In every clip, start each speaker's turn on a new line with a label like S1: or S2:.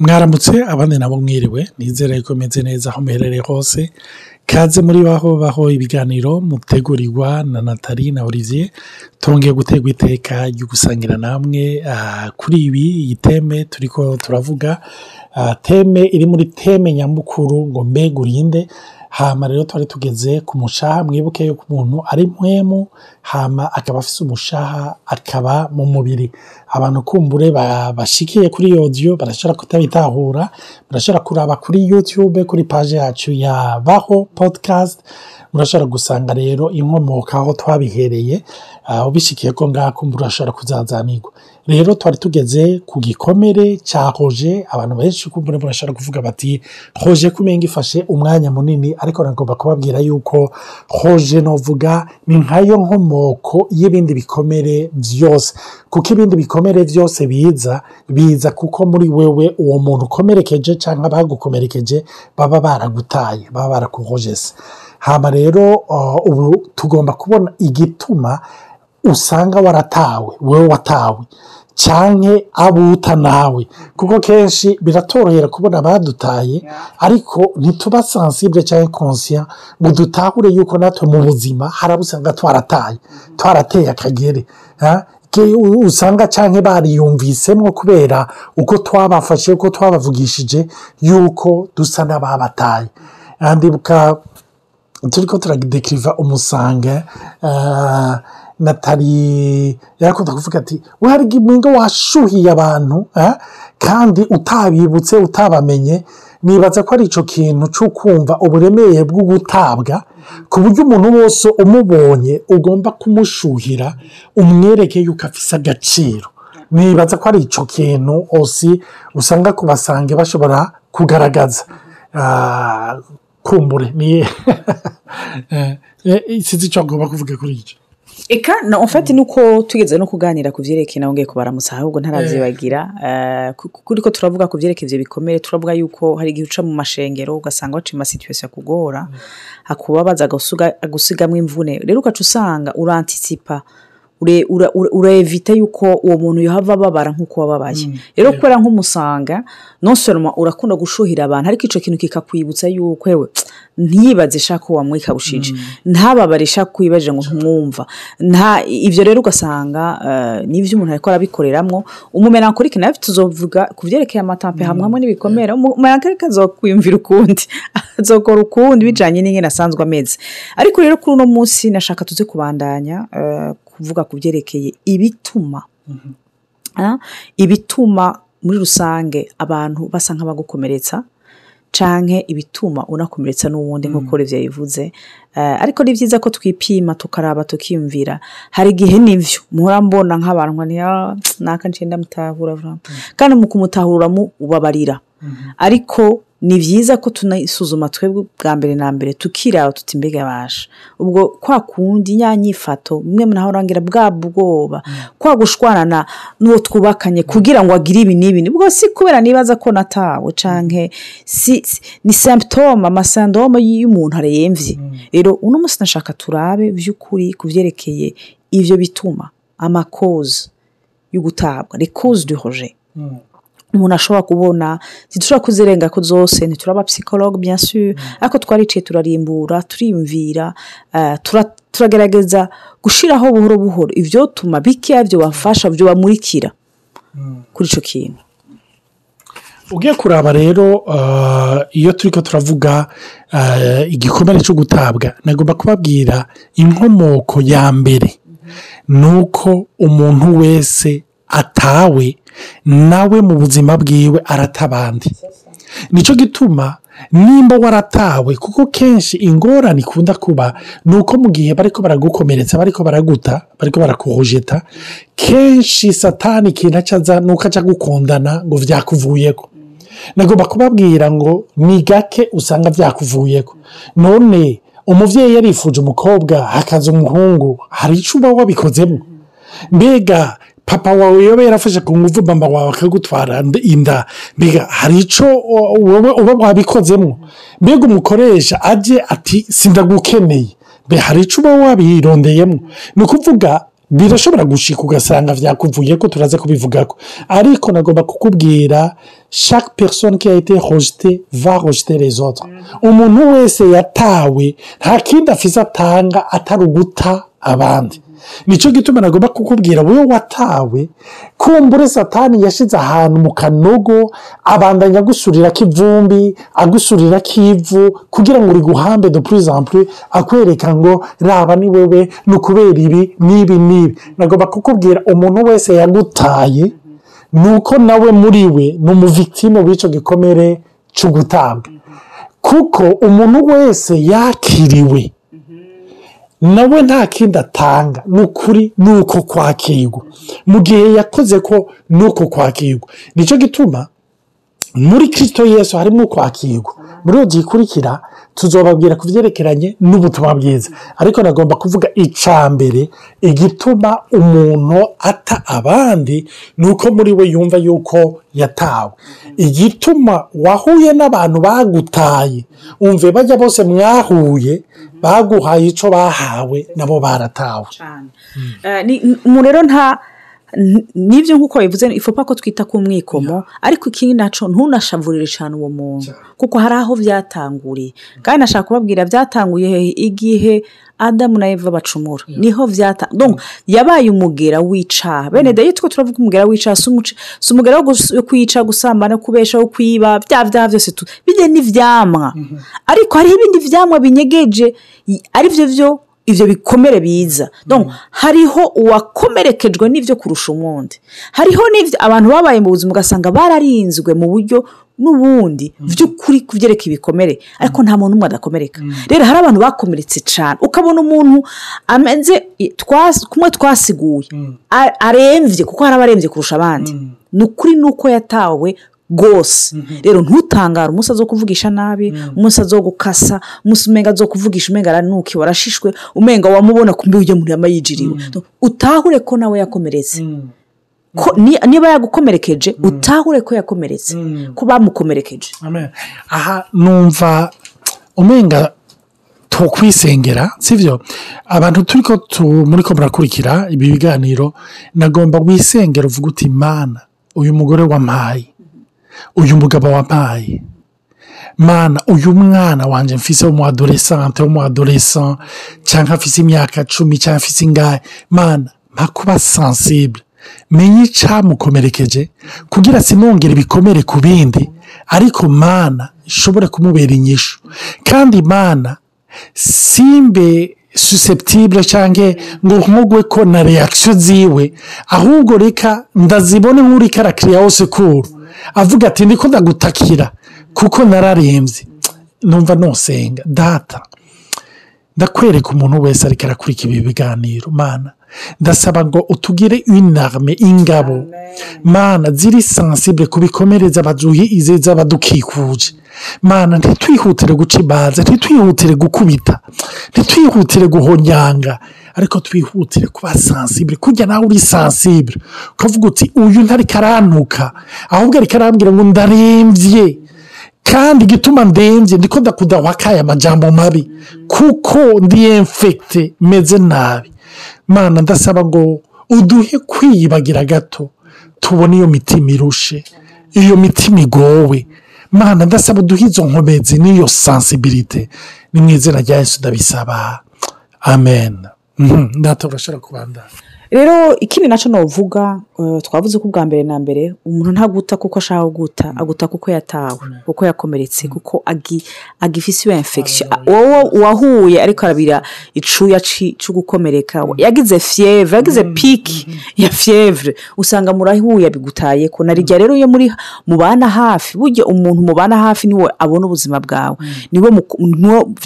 S1: mwaramutse abandi nabo mwiriwe. Nizere ko meze neza aho muherereye hose. Kaze muri baho baho ibiganiro mutegurirwa na natali na olivier. Tongeye gutegwa iteka ryo gusangira namwe kuri ibi iyi teme turiko turavuga. Teme iri muri teme nyamukuru ngo mbega urinde. Hama rero twari tugeze ku mushaha mwibuke yuko umuntu ari mpwemu hama akaba afise umushaha akaba mu mubiri. Abantu kumbure bashikiye kuri iyo odiyo barashobora kutabitahura barashobora kuraba kuri yutube kuri paje yacu ya baho podcast. Murashobora gusanga rero inkomoko aho twabihereye ubishikiye ko ngaha kumbura urashobora kuzazanirwa. Rero twari tugeze ku gikomere cya hoje abantu benshi kumbure murashobora kuvuga bati hoje kumenga ifashe umwanya munini ariko nagomba kubabwira yuko hoje novuga ni nkayo nkomoko y'ibindi bikomere byose. Kuko ibindi bikomere byose biza biza kuko muri wewe uwo muntu ukomerekeje cyangwa abagukomerekeje baba baragutaye baba barakuhojese hama rero ubu tugomba kubona igituma usanga waratawe wowe watawe. Cyane abo utanawe kuko kenshi biratorohera kubona abadutaye ariko ntituba sansibure cyangwa konsiya ngo dutahure yuko natwe mu buzima hari usanga twarataye twarateye akagere. Usanga cyangwa bariyumvisemo kubera uko twabafashe uko twabavugishije yuko dusa n'ababataye. Ndibuka turi ko turadekiriva umusanga natali yarakunda kuvuga ati wari mwinga washuhiye abantu kandi utabibutse utabamenye nibaza ko ari icyo kintu cyo kumva uburemere bwo gutabwa ku buryo umuntu wese umubonye ugomba kumushuhira umwereke yuko afise agaciro. Nibaza ko ari icyo kintu osi usanga ku basange bashobora kugaragaza. Kumbure niye sinzi icyo agomba kuvuga kuri icyo
S2: eka na ofati ni uko tugeze no kuganira ku byerekeye nawe ngiye kubaramutsa ahubwo ntarabyibagira. Kuri ko turavuga ku byerekeye ibyo bikomere turavuga yuko hari igihe uca mu mashengero ugasanga waca amasituwesi akugora hakubabaza gusigamo imvune. Rero ugaca usanga urantisipa urevita yuko uwo muntu yahava ababara nk'uko wababaye rero kubera nk'umusanga nosoroma urakunda gushuhira abantu. Ariko icyo kintu kikakwibutsa yuko we ntiyibaze ishaka uwo ikabushije ntababare ishaka kwibaje ngo ntumwumva ibyo rero ugasanga n'ibyo umuntu ariko arabikoreramo. Umumerankorike nawe tuzovuga ku byerekeye amatampe hamwe hamwe n'ibikomere. Umumerankorike azokwiyumvira ukundi. Azokora ukundi bijyanye n'ingene asanzwe ameze. Ariko rero kuri uno munsi nashaka tuze kubandanya kuvuga ku byerekeye ibituma. Ibituma muri rusange abantu basa nk'abagukomeretsa canke ibituma unakomeretsa n'uwundi nk'uko revya bivuze ariko ni byiza ko twipima tukaraba tukiyumvira. Hari igihe n'ivyo muhora mbona nk'abantu naka ncenda mutahura kandi mu kumutahura ubabarira. Ariko ni byiza ko tunayisuzuma twebwe bwa mbere na mbere tukiraba tuti mbega basha ubwo kwa kundi nyanyifato bimwe naho urangira bwa bwoba kwa gushwana n'uwo twubakanye kugira ngo agire ibi n'ibi ubwo si kubera nibaza ko natawe canke ni symptome amasandome y'umuntu aremvye. Rero uno munsi nashaka turabe by'ukuri ku byerekeye ivyo bituma amakoze yo gutabwa les causes du rejet. Umuntu ashobora kubona ntidushobora kuzirenga ko zose ntituraba psikologe byinshi ariko twariciye turarimbura turiyumvira turagerageza gushyiraho buhoro buhoro ibyo tuma bikeya byo bafasha byo bamurikira kuri icyo kintu.
S1: Ugiye kuraba rero iyo turi ko turavuga igikomere cyo gutabwa nagomba kubabwira inkomoko ya mbere. Ni uko umuntu wese atawe nawe mu buzima bwiwe arata abandi ni cyo gituma nimba waratawe kuko kenshi ingorane ikunda kuba ni uko mu gihe bariko baragukomeretsa bariko baraguta bariko barakuhujeta kenshi satani ikintu acaza ni uko aca gukundana ngo vyakuvuyeko. Nagomba kubabwira ngo ni gake usanga vyakuvuyeko. None umuvyeyi yarifuje umukobwa hakaza umuhungu hari ico uba wabikozemo mbega papa wawe yoba yarafashe ku nguvu mama wawe akagutwara. Inda mbega hari icyo uba wabikozemo? Mbega umukoresha ajye ati sindagukeneye. Mbe hari icyo uba wabirondeyemo? Ni ukuvuga birashobora gushika ugasanga vyakuvuye ko turaza kubivugako. Ariko nagomba kukubwira chaque personne qui a été va rejeter les autres. Umuntu wese yatawe nta kindi afise atanga atari uguta abandi. Ni cyo gituma nagomba kukubwira wowe watawe. Kumbure satani yashize ahantu mu kanogo abandanya agusurira k'ivumbi agusurira k'ivu kugira ngo uriguhambe en plus akwereka ngo raba ni wewe ni ukubera ibi n'ibi n'ibi nagomba kukubwira umuntu wese yagutaye ni uko nawe muri we ni umuvitime w'icyo gikomere cyo gutabwa kuko umuntu wese yakiriwe nawe nta kindi atanga. Ni ukuri ni uko kwakirwa. Mu gihe yakoze ko ni uko kwakirwa. Nicyo gituma muri kirisito yesu harimo kwakirwa muri iyo gikurikira tuzobabwira ku byerekeranye n'ubutumwa bwiza. Ariko nagomba kuvuga icya mbere igituma umuntu ata abandi ni uko muri we yumva yuko yatawe. Igituma wahuye n'abantu bagutaye umve bajya bose mwahuye baguhaye icyo bahawe nabo baratawe.
S2: Umuntu rero nta ni byo nk'uko bivuze ifupa ko twita ku mwikomo ariko ikindi naco ntunashavurire cyane uwo muntu. Kuko hari aho byatanguriye. Kandi nashaka kubabwira byatanguye igihe adamu na eva bacumura. Niho byatanguriye yabaye umugera w'icaha bene dayo two turavuga umugera w'icaha si umugera wo kwica gusambana kubesha wo kwiba bya byaha byose bijya n'ivyamwa. Ariko hariho ibindi vyamwa binyegeje ari byo byo ibyo bikomere biza. Hariho uwakomerekejwe n'ibyo kurusha umundi hariho n'ibyo abantu babaye mu buzima ugasanga bararinzwe mu buryo n'ubundi by'ukuri kubyereka ibikomere. Ariko nta muntu umwe adakomereka. Rero hari abantu bakomeretse cyane ukabona umuntu ameze kumwe twasiguye arembye kuko hari abarembye kurusha abandi. Ni ukuri ni uko yatawe rwose. Rero ntutangare umusazi wo kuvugisha nabi umusazi wo gukasa umenga zo kuvugisha umenga aranuki warashishwe umenga wamubona ku mbi ujya muri amayijiriwe utahure ko nawe yakomeretse. Niba yagukomerekeje utahure ko yakomeretse. Ko bamukomerekeje.
S1: Aha numva umenga tukwisengera sibyo abantu turi ko muri ko murakurikira ibi biganiro nagomba wisengera uvuga uti mana uyu mugore wampaye uyu mugabo wampaye mana uyu mwana wanjye mfise w'umu adoresante w'umu adoresante cyangwa afise imyaka cumi cyangwa afise ingahe. Mana mpa kuba sansibure menye icyamukomerekeje kugira sinongere ibikomere ku bindi. Ariko mana ishobore kumubera inyishu. Kandi mana simbe susceptible cyangwa ngo nkugwe ko na reakisiyo ziwe. Ahubwo reka ndazibone nk'uri karakiriya wose kuru avuga ati ndiko ndagutakira kuko nararembye. Numva nusenga data ndakwereka umuntu wese ariko arakurikira ibi biganiro. Mana ndasaba ngo utugire inarme ingabo. Mana ziri sansibure ku abaduhize z'abadukikuje. Mana ntitwihutire guca imanza ntitwihutire gukubita ntitwihutire guhonyanga. Ariko twihutire kuba sansibure kujya nawe uri sansibure ukavuga uti uyu ntariko arantuka ahubwo ariko arambwira ngo ndarembye. Kandi igituma ndembye ndiko ndakudahwakaye amajambo mabi. Kuko ndi enfekite meze nabi. Mana ndasaba ngo uduhe kwiyibagira gato tubone iyo mitima irushe iyo mitima igowe. Mana ndasaba uduhe izo nkomezi n'iyo sansibirite ni mu izina rya Yesu ndabisaba. Amen. Ndata urashobora kubandana
S2: rero ikindi na cyo navuga twavuze ko ubwa mbere na mbere umuntu ntaguta kuko ashaka guta aguta kuko yatawe kuko yakomeretse kuko agifise iyo infection. Wowe wahuye ariko arabira icuya cyo gukomereka. Yagize fiyevure yagize piki ya fiyevure usanga murahuye bigutaye ko narijya rero iyo muri mubana hafi burya umuntu mubana hafi ni we abona ubuzima bwawe. Niwe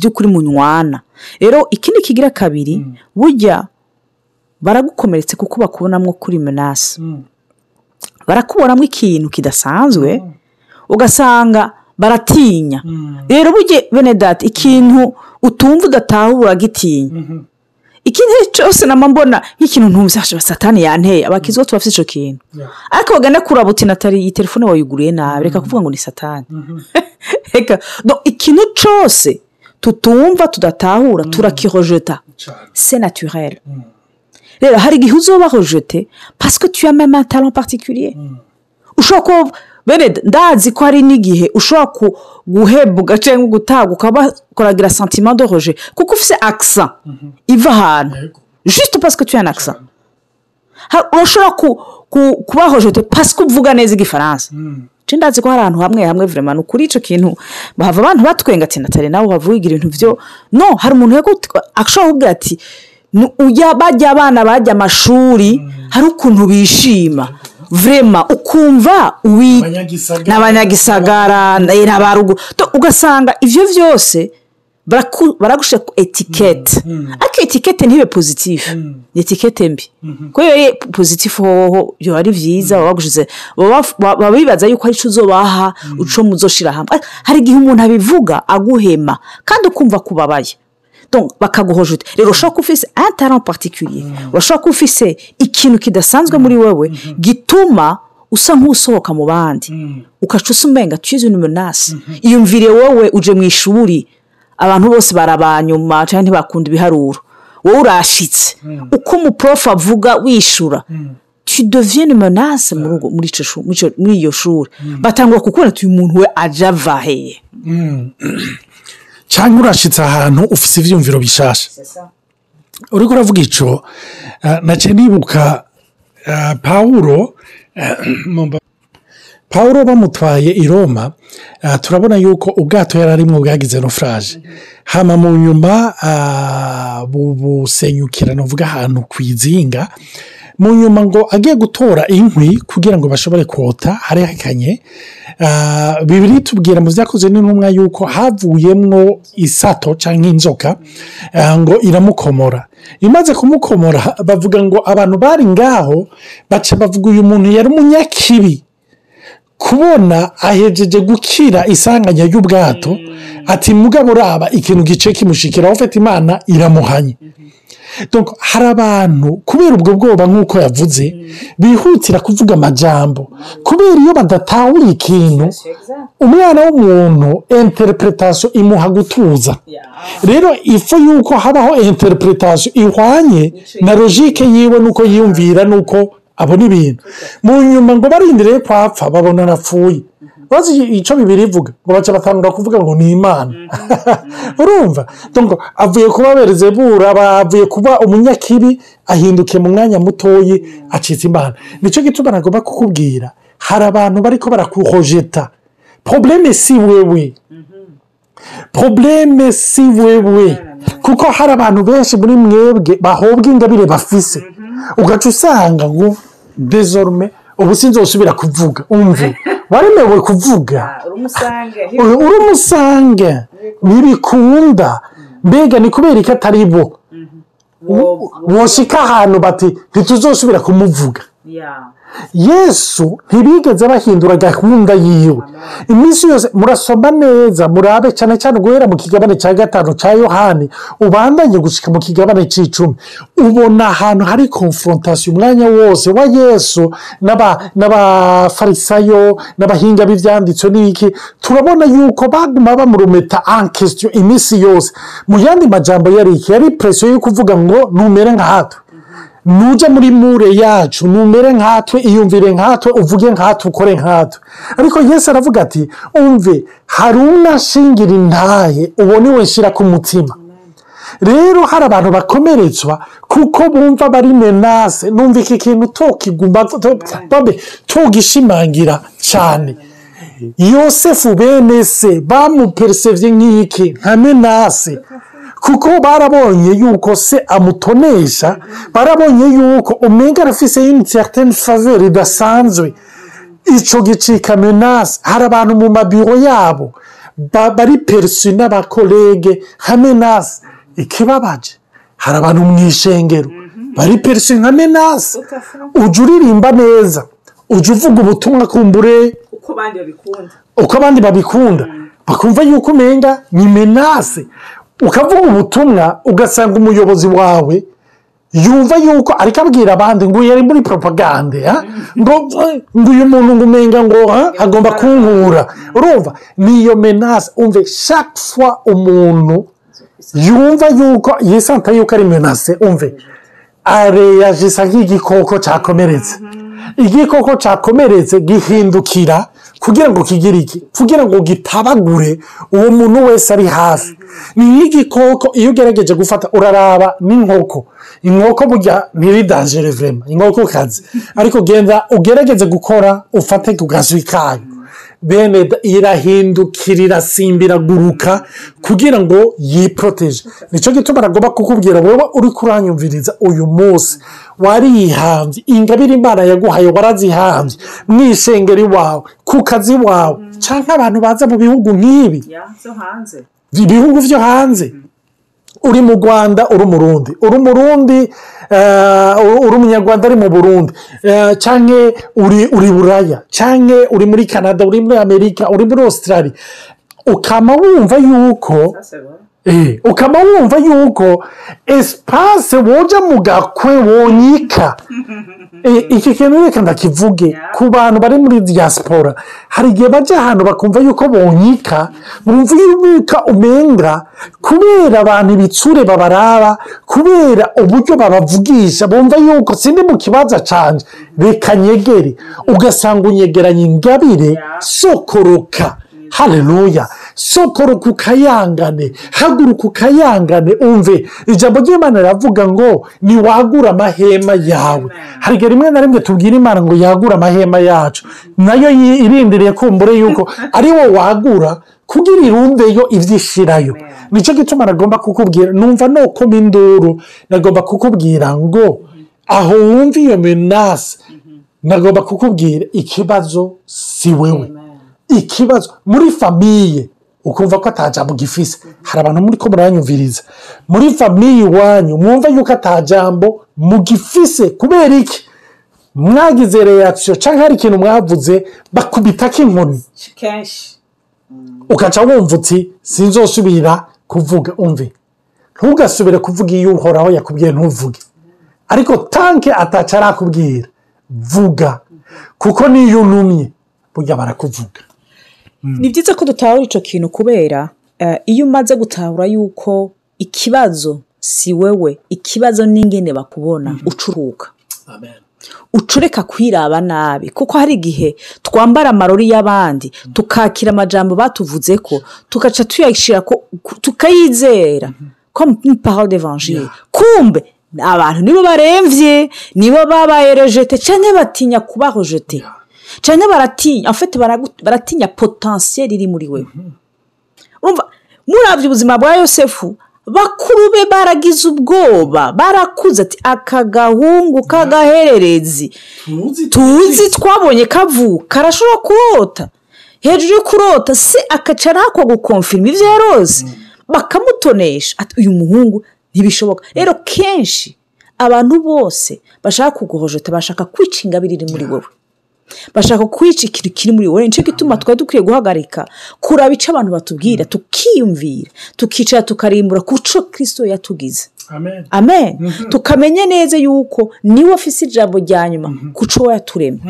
S2: by'ukuri munywana rero ikindi kigira kabiri burya baragukomeretse kuko bakubonamo kuri menasi barakubonamo ikintu kidasanzwe ugasanga baratinya. Rero burya bene dati ikintu utumva udatahura uragitinya. Ikintu cyose nama mbona nk'ikintu ntumva satani yanteye abakizwa tuba bafite icyo kintu. Ariko bagana kuraba uti natali iyi telefone wayiguriye nabi? Reka kuvuga ngo ni satani. Ikintu cyose tutumva tudatahura turakirojeta se naturere rero hari igihe uzoba rejete pasike tuya meme un talent particulier. Ushobora kuba bene ndazi ko hari n'igihe ushobora guhebwa cyangwa gutagwa ukaba koragira sentiment de rejet. Kuko ufite akisa iva ahantu juste parce que tu as un accent. Ha- urashobora ku- ku- kuba rejete parce que uvuga neza igifaransa ndazi ko hari ahantu hamwe hamwe vrema ni ukuri icyo kintu. Bahava abantu batwenga ati natale nawe wava wigira ibintu byo. No hari umuntu ashobora kuvuga ati "Nu- ujya bajya abana bajya amashuri hari ukuntu bishima. Vrema ukumva n'abanyagisagara na ba ruguru ugasanga ibyo byose baragushyira ku etikete. Ariko etikete ntibe pozitifu ni etikete mbi. Kubera iyo pozitifu hoho biba ari byiza baba bagushize baba bibaza yuko ari cyo uzobaha uco muzoshira hamwe Ariko hari igihe umuntu abivuga aguhema kandi ukumva kubabaye Donc, bakaguhojute rero ushobora kuba ufise un talent particulier. Urashobora kuba ufise ikintu kidasanzwe muri wowe gituma usa nk'usohoka mu bandi ugaca usa umenga tuyize une menace iyumvire wowe uje mu ishuri abantu bose barabanyuma cyangwa ntibakunda ibiharuro. Wowe urashitse. Uko umuprofu avuga wishura. Tu deviens une menace muri iyo shuri. Batangura kukubona ati uyu muntu we aja ava heye
S1: cyangwa urashyitse ahantu ufite ibyiyumviro bishasha uri kuravuga icyo na cyo nibuka ah, pawuro pawuro bamutwaye i roma ah, turabona yuko ubwato yari arimo bwagize nofuraje hama mu nyuma ah, bu- busenyukira ni uvuga ahantu ku izinga. Mu nyuma ngo agiye gutora inkwi kugira ngo bashobore kota hari hakanye ah, bibiri tubwira mu byakoze n'intumwa yuko havuyemwo isato cyangwa inzoka ngo iramukomora. Imaze kumukomora bavuga ngo abantu bari ngaho baca bavuga uyu muntu yari umunyakibi. Kubona ahejeje gukira isanganya y'ubwato ati mugabo uraba ikintu gice kimushikiraho ufite imana iramuhanye. Hari abantu kubera ubwo bwoba nk'uko yavuze bihutira kuvuga amajambo. Kubera iyo badatahura ikintu umwana w'umuntu interpretation imuha gutuza. Rero ifu yuko habaho interpretation ihwanye na logike yiwe nuko yiyumvira nuko abona ibintu. Mu nyuma ngo barindire ko apfa babona arapfuye bazi icyo bibiri ivuga ngo baca batangura kuvuga ngo ni imana. Urumva? Donc, avuye kuba berezebura avuye kuba umunyakibi ahindukiye mu mwanya mutoyi acitse imana. Nicyo gituma nagomba kukubwira hari abantu bari ko barakuhojeta probleme si wewe. Probleme si wewe. Kuko hari abantu benshi muri mwebwe bahobwa ingabire bafise. Ugaca usanga ngo dezorume ubu sinzosubira kuvuga umve. Waremewe kuvuga. Uri uri umusange. Ntibikunda mbega ni kubera ko atari bo? Woshika ahantu bati ntituzosubira kumuvuga. Yesu ntibigeze bahindura gahunda yiwe. Iminsi yose murasoma neza murabe cyane cyane guhera mu kigabane cya gatanu cya yohani ubandanye gushyika mu kigabane cy'icumi. Ubona ahantu hari konfrontasiyo umwanya wose wa yesu n'aba- n'abafarisayo n'abahinga b'ibyanditswe n'iki. Turabona yuko baguma bamurumeta ankesitiyo iminsi yose. Mu yandi majambo yari iki yari presiyo yo kuvuga ngo numere nkatwe nujya muri mure yacu numere nkatwe iyumvire nkatwe uvuge nkatwe ukore nkatwe ariko yesu aravuga ati umve hari unashingira intahe ubone we nshyira ku mutima rero hari abantu bakomeretswa kuko bumva bari menase numva iki kintu tokiguma babe togishimangira cyane yosefu bene se bamuperesevye nk'iki nka menase kuko barabonye yuko se amutonesha barabonye yuko umenga arafise certaine faveur idasanzwe. Ico gicika menase hari abantu mu mabiro yabo ba- bari perisi n'abakolege nka menase ikibabaje? Hari abantu mu ishengero bari perisi nka menase ujya uririmba neza ujya uvuga ubutumwa kumbure
S2: uko abandi babikunda.
S1: Babikunda. Bakumva yuko umenga ni menase ukavuga ubutumwa ugasanga umuyobozi wawe yumva yuko ariko abwira abandi ngo uyu ari muri poropagande ngo uyu muntu ngo umenga ngo agomba kunkura urumva? Niyo menase umve fois umuntu yumva yuko yisanta yuko ari menase umve? Areyajisa nk'igikoko cyakomeretse igikoko cyakomeretse gihindukira kugira ngo kigire iki kugira ngo gitabagure uwo muntu wese ari hafi. Ni nk'igikoko iyo ugerageje gufata uraraba n'inkoko. Inkoko burya ntiridangere vema inkoko kazi ariko genda ugerageze gukora ufate ku gaswi kayo. Bene irahindukira irasimbira guruka kugira ngo yiporoteje ni cyo gituma aragomba kukubwira wowe uri kuranyumviriza uyu munsi warihambye ingabire imana yaguhaye warazihambye mu ishengeri wawe ku kazi wawe. Cyangwa abantu baza mu bihugu nk'ibi? Ibihugu byo hanze? Uri mu rwanda uri umurundi uri umurundi eh, uri umunyarwanda ari mu burundi. Eh, cyangwa uri buraya. Cyangwa uri muri canada uri muri amerika uri muri australia. Ukaba wumva yuko ukaba wumva yuko esipase woja mu gakwe wonyika Eh, iki kintu reka ndakivuge. Ku bantu bari muri diaspora hari igihe bajya ahantu bakumva yuko bonyika bumva yuko umenga kubera abantu ibitsure babaraba kubera uburyo babavugisha bumva yuko sindi mu kibanza canje. Reka nyegere. Ugasanga unyegeranye ingabire sokoroka. Haleluya sokoroka ukayangane haguruka ukayangane umve. Ijambo ry'imana riravuga ngo niwagure amahema yawe. Hari rimwe na rimwe tubwira imana ngo yagure amahema yacu. Nayo irindiriye kumbure yuko ari wo wagura kugira irundeyo ibyo ishirayo ni cyo gituma nagomba kukubwira numva nokoma induru nagomba kukubwira ngo aho wumva iyo menasi nagomba kukubwira ikibazo si wewe. Ikibazo muri famiye ukumva ko atajambo gifise hari abantu muri ko muranyumviriza. Muri famiye iwanyu mwumva yuko atajambo mugifise kubera iki? Mwagize reakisiyo cyangwa hari ikintu mwavuze bakubitako inkoni?
S2: Kenshi.
S1: Ugaca wumva uti sinzosubira kuvuga umve. Ntugasubire kuvuga iyo uhoraho yakubwiye ntuvuge. Ariko tanke ataca arakubwira vuga. Kuko niyo unumye burya barakuvuga.
S2: Ni byiza ko dutahura icyo kintu kubera eh, iyo umaze gutahura yuko ikibazo si wewe ikibazo n'ingene bakubona ucuruka. Ucureka kwiraba nabi kuko hari igihe twambara amarori y'abandi tukakira amajambo batuvuze ko tugaca tuyashyira ko tukayizera. Une parole d'évangile. Kumbe abantu nibo baremvye nibo babaye rejete cyangwa batinya kuba cyangwa baratinya baragu- baratinya potentiel iri muri wewe urumva murabye ubuzima bwa yosefu bakuru be baragize ubwoba barakuze ati aka gahungu k'agahererezi tuzi twabonye kavuka karashobora kurota hejuru yo kurota se akaca arahakwa gukomfirima ibyo yarose bakamutonesha ati uyu muhungu ntibishoboka rero kenshi abantu bose bashaka kuguhojota bashaka kwica ingabire iri muri wowe bashaka kwica ikintu kiri muri wowe ni cyo gituma twari dukwiye guhagarika kuraba icyo abantu batubwira tukiyumvira tukicara tukarimbura ku cyo kirisito yatugize.
S1: Amen.
S2: Amen. Tukamenya neza yuko ni we afise ijambo rya nyuma ku cyo yaturemye.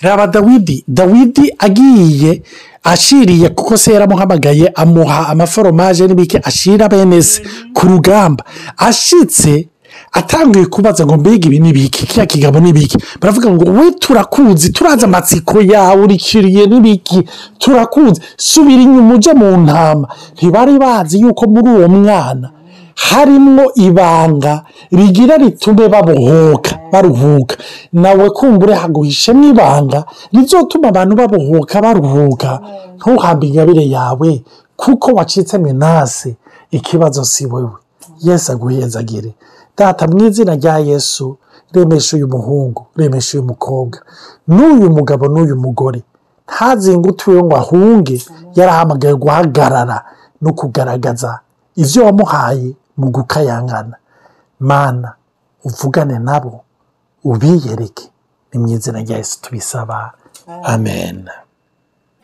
S1: Raba dawidi dawidi agiye ashiriye kuko se yaramuhamagaye amuha amaforomaje n'ibiki ashira bene se ku rugamba. Ashitse atangiye kubaza ngo mbega ibi ni ibiki kiriya kigabo ni ibiki baravuga ngo we turakuzi turazi amatsiko yawe urikiriye n'ibiki? Turakuzi subira inyuma ujye mu ntama. Ntibari bazi yuko muri uwo mwana harimo ibanga rigira ritume babohoka baruhuka. Nawe kumbure haguhishemo ibanga rizotuma abantu babohoka baruhuka. Ntuhambe ingabire yawe kuko wacitse menase ikibazo si wewe. Yesu aguhezagire data mu izina rya yesu remesha uyu muhungu remesha uyu mukobwa. N'uyu mugabo n'uyu mugore. Ntazingutiwe ngo ahunge yarahamagaye guhagarara no kugaragaza ibyo wamuhaye mu gukayangana. Mana uvugane nabo ubiyereke. Ni mu izina rya yesu tubisaba. Amen.